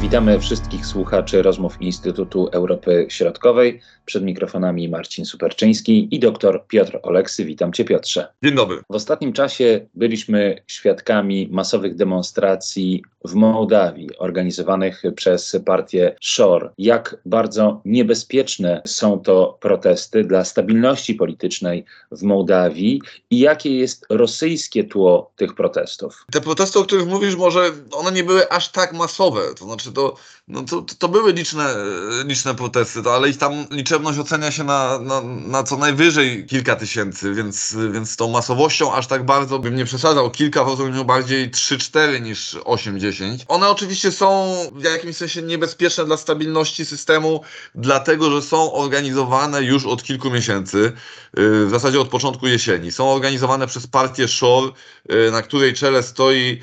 Witamy wszystkich słuchaczy rozmów Instytutu Europy Środkowej. Przed mikrofonami Marcin Superczyński i dr Piotr Oleksy. Witam Cię, Piotrze. Dzień dobry. W ostatnim czasie byliśmy świadkami masowych demonstracji w Mołdawii, organizowanych przez partię SHOR. Jak bardzo niebezpieczne są to protesty dla stabilności politycznej w Mołdawii i jakie jest rosyjskie tło tych protestów? Te protesty, o których mówisz, może one nie były aż tak masowe. To znaczy, to, no to, to były liczne, liczne protesty, to, ale ich tam liczebność ocenia się na, na, na co najwyżej kilka tysięcy, więc, więc tą masowością aż tak bardzo bym nie przesadzał. Kilka w rozumieniu bardziej 3-4 niż 8-10. One oczywiście są w jakimś sensie niebezpieczne dla stabilności systemu, dlatego że są organizowane już od kilku miesięcy, y, w zasadzie od początku jesieni. Są organizowane przez partię SHOR, y, na której czele stoi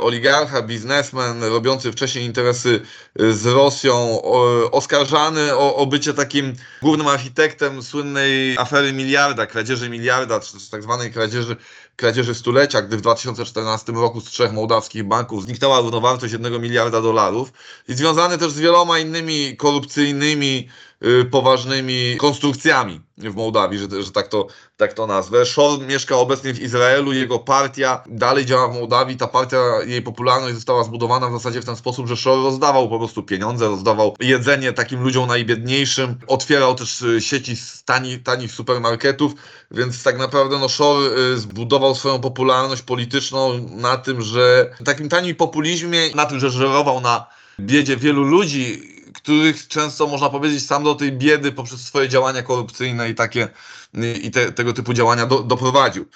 oligarcha, biznesmen, robiący wcześniej interesy z Rosją, oskarżany o, o bycie takim głównym architektem słynnej afery miliarda, kradzieży miliarda, czy tak zwanej kradzieży, kradzieży stulecia, gdy w 2014 roku z trzech mołdawskich banków zniknęła równowartość jednego miliarda dolarów i związany też z wieloma innymi korupcyjnymi Y, poważnymi konstrukcjami w Mołdawii, że, że tak, to, tak to nazwę. Szor mieszka obecnie w Izraelu, jego partia dalej działa w Mołdawii. Ta partia, jej popularność została zbudowana w zasadzie w ten sposób, że Szor rozdawał po prostu pieniądze, rozdawał jedzenie takim ludziom najbiedniejszym, otwierał też y, sieci tani, tanich supermarketów, więc tak naprawdę no, Szor y, zbudował swoją popularność polityczną na tym, że takim tanim populizmie, na tym, że żerował na biedzie wielu ludzi, których często można powiedzieć sam do tej biedy poprzez swoje działania korupcyjne i takie i te, tego typu działania do, doprowadził.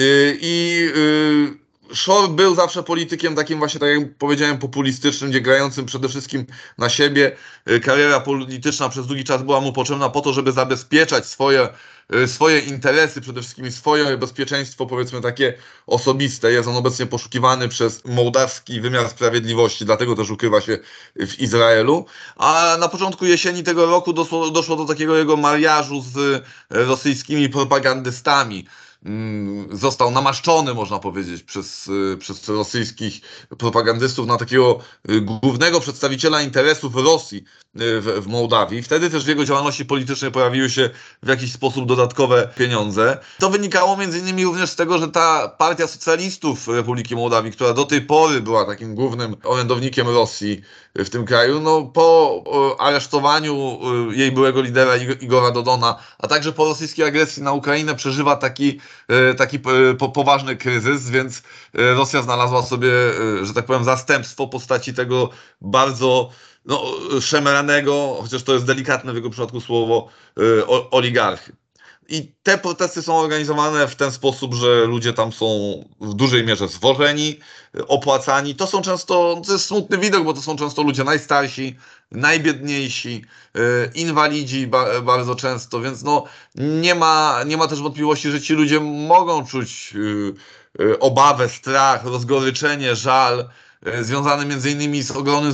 Y, I y, Shore był zawsze politykiem takim właśnie, tak jak powiedziałem, populistycznym, gdzie grającym przede wszystkim na siebie. Y, kariera polityczna przez długi czas była mu potrzebna po to, żeby zabezpieczać swoje Y, swoje interesy, przede wszystkim swoje bezpieczeństwo, powiedzmy takie osobiste. Jest on obecnie poszukiwany przez mołdawski wymiar sprawiedliwości, dlatego też ukrywa się w Izraelu. A na początku jesieni tego roku doszło, doszło do takiego jego mariażu z rosyjskimi propagandystami. Mm, został namaszczony, można powiedzieć, przez, y, przez rosyjskich propagandystów na takiego y, głównego przedstawiciela interesów Rosji y, w, w Mołdawii. Wtedy też w jego działalności politycznej pojawiły się w jakiś sposób dodatkowe pieniądze. To wynikało między innymi również z tego, że ta partia socjalistów Republiki Mołdawii, która do tej pory była takim głównym orędownikiem Rosji w tym kraju, no po aresztowaniu jej byłego lidera Igora Dodona, a także po rosyjskiej agresji na Ukrainę przeżywa taki taki e, poważny kryzys, więc e, Rosja znalazła sobie, że tak powiem, zastępstwo w postaci tego bardzo no, szemranego, chociaż to jest delikatne w jego przypadku słowo, oligarchy. I te protesty są organizowane w ten sposób, że ludzie tam są w dużej mierze zwożeni, opłacani. To są często, to jest smutny widok, bo to są często ludzie najstarsi, najbiedniejsi, y, inwalidzi bardzo często, więc no nie ma, nie ma też wątpliwości, że ci ludzie mogą czuć y, y, obawę, strach, rozgoryczenie, żal, związany między innymi z ogromnym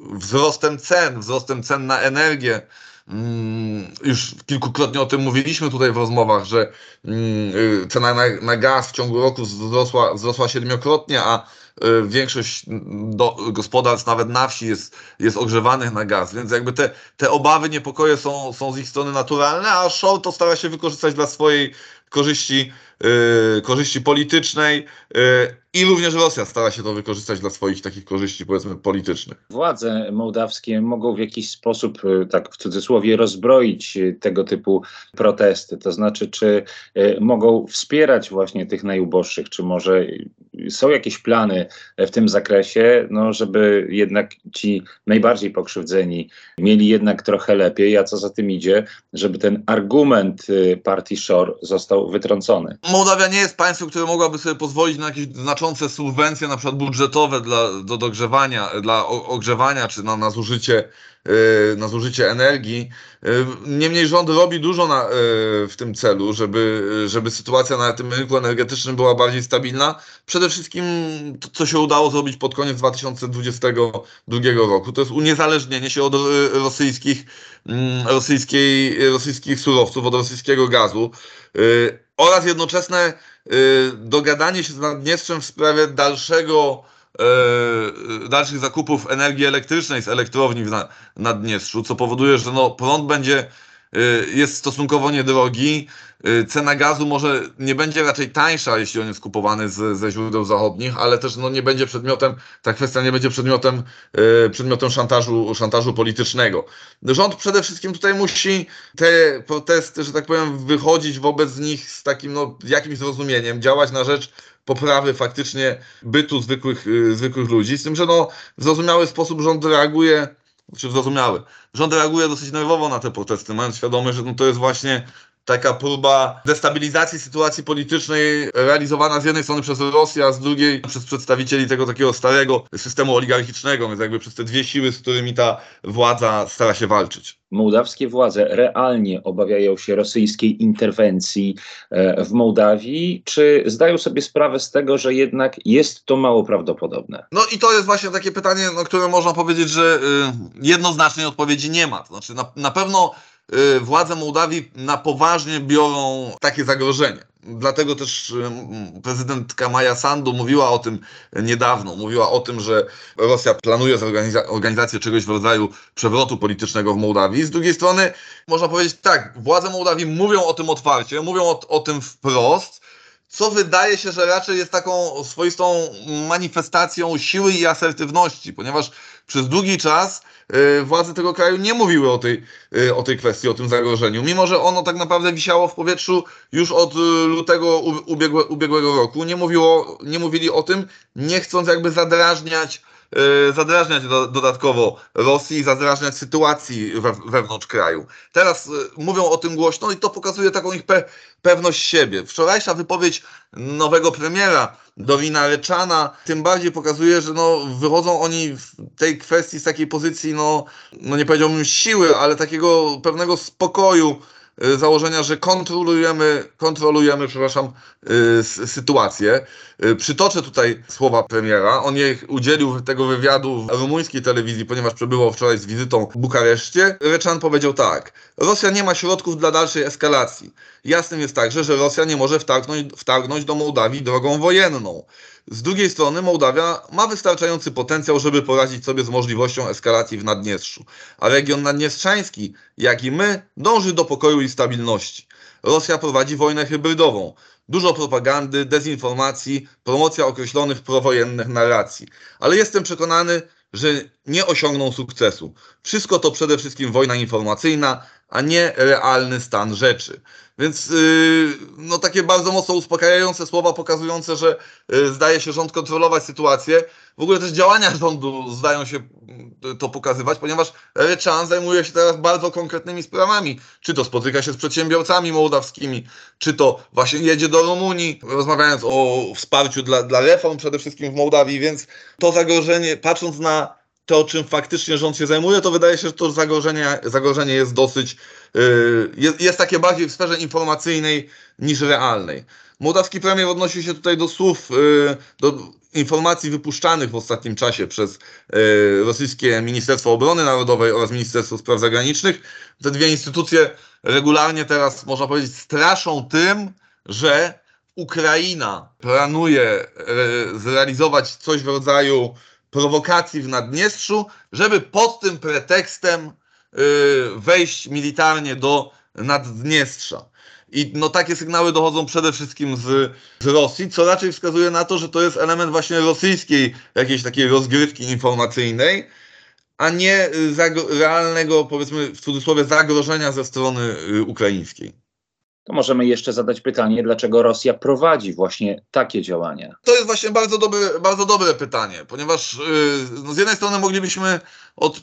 wzrostem cen, wzrostem cen na energię, już kilkukrotnie o tym mówiliśmy tutaj w rozmowach, że mm, y, cena na, na gaz w ciągu roku wzrosła, wzrosła siedmiokrotnie, a y, większość do, gospodarstw, nawet na wsi, jest, jest ogrzewanych na gaz. Więc jakby te, te obawy, niepokoje są, są z ich strony naturalne, a Shaw to stara się wykorzystać dla swojej korzyści, yy, korzyści politycznej. Yy, i również Rosja stara się to wykorzystać dla swoich takich korzyści, powiedzmy, politycznych. Władze mołdawskie mogą w jakiś sposób, e, tak w cudzysłowie, rozbroić e, tego typu protesty. To znaczy, czy e, mogą wspierać właśnie tych najuboższych, czy może są jakieś plany w tym zakresie, no, żeby jednak ci najbardziej pokrzywdzeni mieli jednak trochę lepiej, a co za tym idzie, żeby ten argument partii Shor został wytrącony. Mołdawia nie jest państwem, które mogłaby sobie pozwolić na jakieś znaczące subwencje na przykład budżetowe dla, do dogrzewania, dla ogrzewania czy na, na zużycie na zużycie energii. Y, niemniej rząd robi dużo na, y, w tym celu, żeby, żeby sytuacja na tym rynku energetycznym była bardziej stabilna. Przede wszystkim to, co się udało zrobić pod koniec 2022 roku, to jest uniezależnienie się od rosyjskich, mm, rosyjskiej, rosyjskich surowców, od rosyjskiego gazu oraz jednoczesne dogadanie się z Naddniestrzem w sprawie dalszego dalszych zakupów energii elektrycznej z elektrowni w Naddniestrzu, co powoduje, że no, prąd będzie Y, jest stosunkowo niedrogi. Cena gazu może nie będzie raczej tańsza, jeśli on jest kupowany z, ze źródeł zachodnich, ale też no, nie będzie przedmiotem, ta kwestia nie będzie przedmiotem, przedmiotem szantażu, szantażu politycznego. Rząd przede wszystkim tutaj musi te protesty, że tak powiem, wychodzić wobec nich z takim no, jakimś zrozumieniem, działać na rzecz poprawy faktycznie bytu zwykłych, zwykłych ludzi. Z tym, że no, w zrozumiały sposób rząd reaguje czy zrozumiały. Rząd reaguje dosyć nerwowo na te protesty, mając świadomość, że no to jest właśnie taka próba destabilizacji sytuacji politycznej realizowana z jednej strony przez Rosję, a z drugiej przez przedstawicieli tego takiego starego systemu oligarchicznego, więc jakby przez te dwie siły, z którymi ta władza stara się walczyć. Mołdawskie władze realnie obawiają się rosyjskiej interwencji e, w Mołdawii, czy zdają sobie sprawę z tego, że jednak jest to mało prawdopodobne? No i to jest właśnie takie pytanie, na które można powiedzieć, że y, jednoznacznej odpowiedzi nie ma. To znaczy na, na pewno władze Mołdawii na poważnie biorą takie zagrożenie. Dlatego też y, prezydentka Maja Sandu mówiła o tym niedawno. Mówiła o tym, że Rosja planuje zorganiza organizację czegoś w rodzaju przewrotu politycznego w Mołdawii. Z drugiej strony można powiedzieć tak, władze Mołdawii mówią o tym otwarcie, mówią o, o tym wprost, co wydaje się, że raczej jest taką swoistą manifestacją siły i asertywności, ponieważ przez długi czas y, władze tego kraju nie mówiły o tej, y, o tej kwestii, o tym zagrożeniu, mimo że ono tak naprawdę wisiało w powietrzu już od y, lutego ubiegłe, ubiegłego roku. Nie, mówiło, nie mówili o tym, nie chcąc jakby zadrażniać zadrażniać do, dodatkowo Rosji, zadrażniać sytuacji we, wewnątrz kraju. Teraz y, mówią o tym głośno i to pokazuje taką ich pe, pewność siebie. Wczorajsza wypowiedź nowego premiera Dorina Reczana tym bardziej pokazuje, że no, wychodzą oni w tej kwestii z takiej pozycji, no, no nie powiedziałbym siły, ale takiego pewnego spokoju, założenia, że kontrolujemy, kontrolujemy przepraszam, y, sytuację. Y, przytoczę tutaj słowa premiera. On jej udzielił tego wywiadu w rumuńskiej telewizji, ponieważ przebywał wczoraj z wizytą w Bukareszcie. Reczan powiedział tak. Rosja nie ma środków dla dalszej eskalacji. Jasnym jest także, że Rosja nie może wtargnąć, wtargnąć do Mołdawii drogą wojenną. Z drugiej strony Mołdawia ma wystarczający potencjał, żeby poradzić sobie z możliwością eskalacji w Naddniestrzu, a region naddniestrzański, jak i my, dąży do pokoju i stabilności. Rosja prowadzi wojnę hybrydową. Dużo propagandy, dezinformacji, promocja określonych prowojennych narracji. Ale jestem przekonany, że nie osiągną sukcesu. Wszystko to przede wszystkim wojna informacyjna, a nie realny stan rzeczy. Więc yy, no takie bardzo mocno uspokajające słowa pokazujące, że yy, zdaje się rząd kontrolować sytuację. W ogóle też działania rządu zdają się yy, to pokazywać, ponieważ Ryczan zajmuje się teraz bardzo konkretnymi sprawami. Czy to spotyka się z przedsiębiorcami mołdawskimi, czy to właśnie jedzie do Rumunii, rozmawiając o wsparciu dla, dla reform przede wszystkim w Mołdawii, więc to zagrożenie, patrząc na to, czym faktycznie rząd się zajmuje, to wydaje się, że to zagrożenie, zagrożenie jest dosyć, yy, jest, jest takie bardziej w sferze informacyjnej niż realnej. Mołdawski premier odnosi się tutaj do słów, yy, do informacji wypuszczanych w ostatnim czasie przez yy, rosyjskie Ministerstwo Obrony Narodowej oraz Ministerstwo Spraw Zagranicznych. Te dwie instytucje regularnie teraz, można powiedzieć, straszą tym, że Ukraina planuje zrealizować coś w rodzaju prowokacji w Naddniestrzu, żeby pod tym pretekstem y, wejść militarnie do Naddniestrza. I no, takie sygnały dochodzą przede wszystkim z, z Rosji, co raczej wskazuje na to, że to jest element właśnie rosyjskiej jakiejś takiej rozgrywki informacyjnej, a nie y, realnego, powiedzmy w cudzysłowie, zagrożenia ze strony y, ukraińskiej to możemy jeszcze zadać pytanie, dlaczego Rosja prowadzi właśnie takie działania? To jest właśnie bardzo dobre, bardzo dobre pytanie, ponieważ yy, no z jednej strony moglibyśmy od,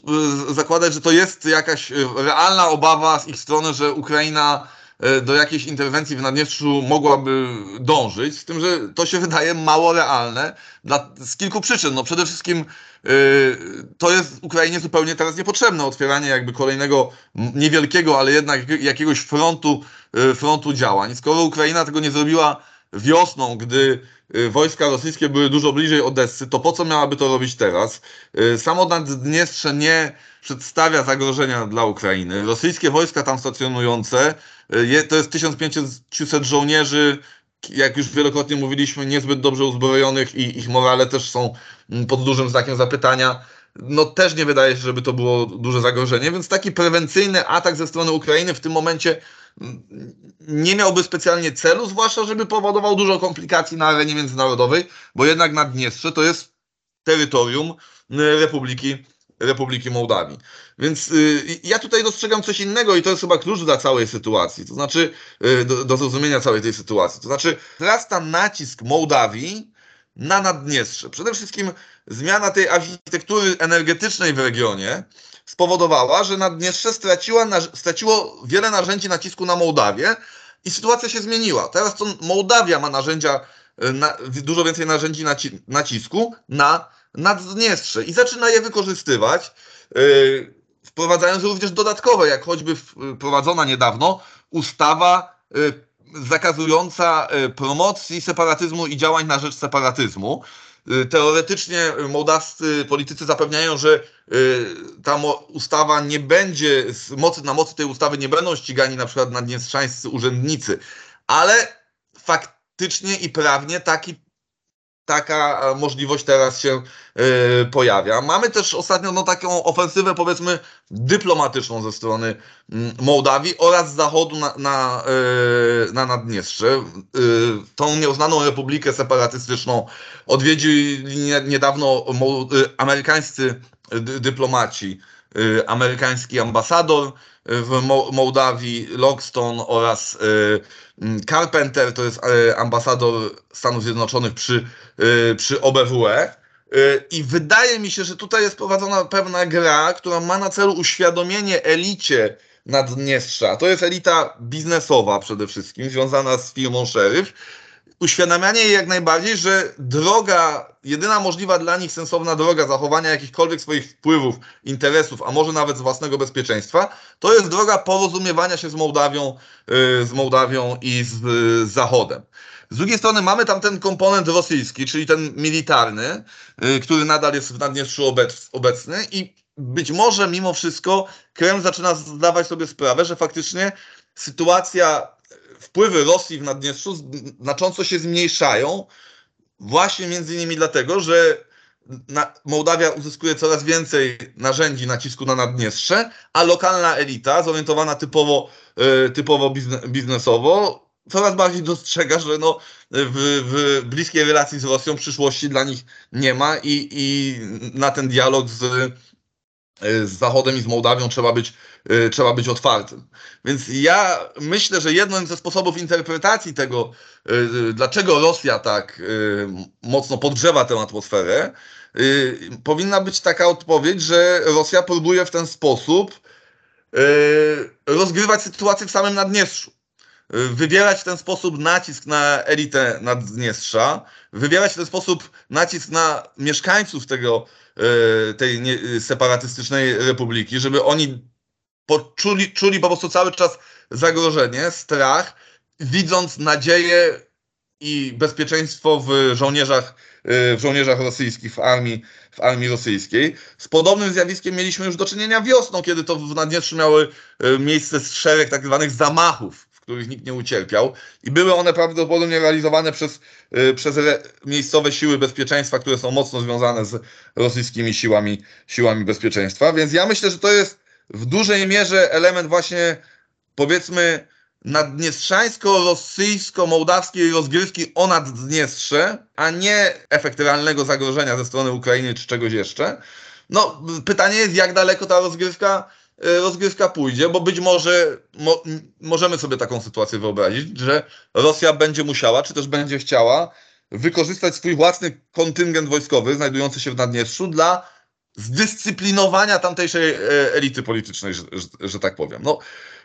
yy, zakładać, że to jest jakaś yy, realna obawa z ich strony, że Ukraina y, do jakiejś interwencji w Naddniestrzu mogłaby dążyć, z tym, że to się wydaje mało realne dla, z kilku przyczyn. No przede wszystkim Yy, to jest Ukrainie zupełnie teraz niepotrzebne otwieranie jakby kolejnego niewielkiego, ale jednak jakiegoś frontu, yy, frontu działań. Skoro Ukraina tego nie zrobiła wiosną, gdy yy, wojska rosyjskie były dużo bliżej Odessy, to po co miałaby to robić teraz? Samo Naddniestrze nie przedstawia zagrożenia dla Ukrainy. Rosyjskie wojska tam stacjonujące, to jest 1500 żołnierzy jak już wielokrotnie mówiliśmy, niezbyt dobrze uzbrojonych i ich morale też są mm, pod dużym znakiem zapytania. No też nie wydaje się, żeby to było duże zagrożenie, więc taki prewencyjny atak ze strony Ukrainy w tym momencie nie miałby specjalnie celu, zwłaszcza żeby powodował dużo komplikacji na arenie międzynarodowej, bo jednak Naddniestrze to jest terytorium y, Republiki Republiki Mołdawii. Więc y, ja tutaj dostrzegam coś innego i to jest chyba klucz dla całej sytuacji, to znaczy y, do, do zrozumienia całej tej sytuacji. To znaczy wzrasta nacisk Mołdawii na Naddniestrze. Przede wszystkim zmiana tej architektury energetycznej w regionie spowodowała, że Naddniestrze straciła, straciło wiele narzędzi nacisku na Mołdawię i sytuacja się zmieniła. Teraz to Mołdawia ma narzędzia, y, na, dużo więcej narzędzi naci nacisku na Naddniestrze i zaczyna je wykorzystywać, yy, wprowadzając również dodatkowe, jak choćby wprowadzona niedawno ustawa yy, zakazująca promocji separatyzmu i działań na rzecz separatyzmu. Yy, teoretycznie mołdawscy politycy zapewniają, że yy, ta ustawa nie będzie, z mocy, na mocy tej ustawy nie będą ścigani na przykład naddniestrzańscy urzędnicy, ale faktycznie i prawnie taki taka e, możliwość teraz się y, pojawia. Mamy też ostatnio no, taką ofensywę, powiedzmy, dyplomatyczną ze strony y, Mołdawii oraz zachodu na, na, y, na Naddniestrze. tą nieuznaną republikę separatystyczną odwiedzili niedawno amerykańscy dyplomaci, amerykański ambasador w Mołdawii, Lockstone oraz Carpenter, to jest ambasador Stanów Zjednoczonych przy Y, przy OBWE. Y, I wydaje mi się, że tutaj jest prowadzona pewna gra, która ma na celu uświadomienie elicie Naddniestrza. To jest elita biznesowa przede wszystkim, związana z firmą Sheriff. Uświadamianie jej jak najbardziej, że droga, jedyna możliwa dla nich sensowna droga zachowania jakichkolwiek swoich wpływów, interesów, a może nawet z własnego bezpieczeństwa, to jest droga porozumiewania się z Mołdawią, y, z Mołdawią i z, z Zachodem. Z drugiej strony mamy tam ten komponent rosyjski, czyli ten militarny, y, który nadal jest w Naddniestrzu obecny i być może mimo wszystko Kreml zaczyna zdawać sobie sprawę, że faktycznie sytuacja, wpływy Rosji w Naddniestrzu znacząco się zmniejszają, właśnie między innymi dlatego, że na, Mołdawia uzyskuje coraz więcej narzędzi nacisku na Naddniestrze, a lokalna elita, zorientowana typowo, y, typowo biznesowo, coraz bardziej dostrzega, że no, w, w bliskiej relacji z Rosją przyszłości dla nich nie ma i, i na ten dialog z, z Zachodem i z Mołdawią trzeba być, trzeba być otwartym. Więc ja myślę, że jednym ze sposobów interpretacji tego, dlaczego Rosja tak mocno podgrzewa tę atmosferę, powinna być taka odpowiedź, że Rosja próbuje w ten sposób rozgrywać sytuację w samym Naddniestrzu wywierać w ten sposób nacisk na elitę Naddniestrza, wywierać w ten sposób nacisk na mieszkańców tego, e, tej separatystycznej republiki, żeby oni poczuli, czuli po prostu cały czas zagrożenie, strach, widząc nadzieję i bezpieczeństwo w żołnierzach, e, w żołnierzach rosyjskich, w armii, w armii rosyjskiej. Z podobnym zjawiskiem mieliśmy już do czynienia wiosną, kiedy to w Naddniestrzu miały e, miejsce szereg tak zwanych zamachów których nikt nie ucierpiał i były one prawdopodobnie realizowane przez, y, przez miejscowe siły bezpieczeństwa, które są mocno związane z rosyjskimi siłami, siłami bezpieczeństwa. Więc ja myślę, że to jest w dużej mierze element właśnie powiedzmy naddniestrzańsko-rosyjsko-mołdawskiej rozgrywki o Naddniestrze, a nie efekt realnego zagrożenia ze strony Ukrainy czy czegoś jeszcze. No, pytanie jest, jak daleko ta rozgrywka rozgrywka pójdzie, bo być może mo, możemy sobie taką sytuację wyobrazić, że Rosja będzie musiała, czy też będzie chciała wykorzystać swój własny kontyngent wojskowy znajdujący się w Naddniestrzu dla zdyscyplinowania tamtejszej e, elity politycznej, że, że, że tak powiem. No,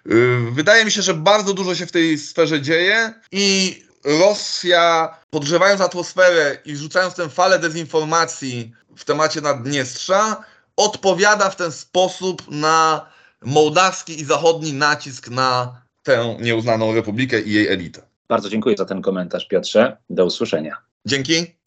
e, wydaje mi się, że bardzo dużo się w tej sferze dzieje i Rosja, podgrzewając atmosferę i rzucając tę falę dezinformacji w temacie Naddniestrza, odpowiada w ten sposób na mołdawski i zachodni nacisk na tę nieuznaną republikę i jej elitę. Bardzo dziękuję za ten komentarz, Piotrze. Do usłyszenia. Dzięki.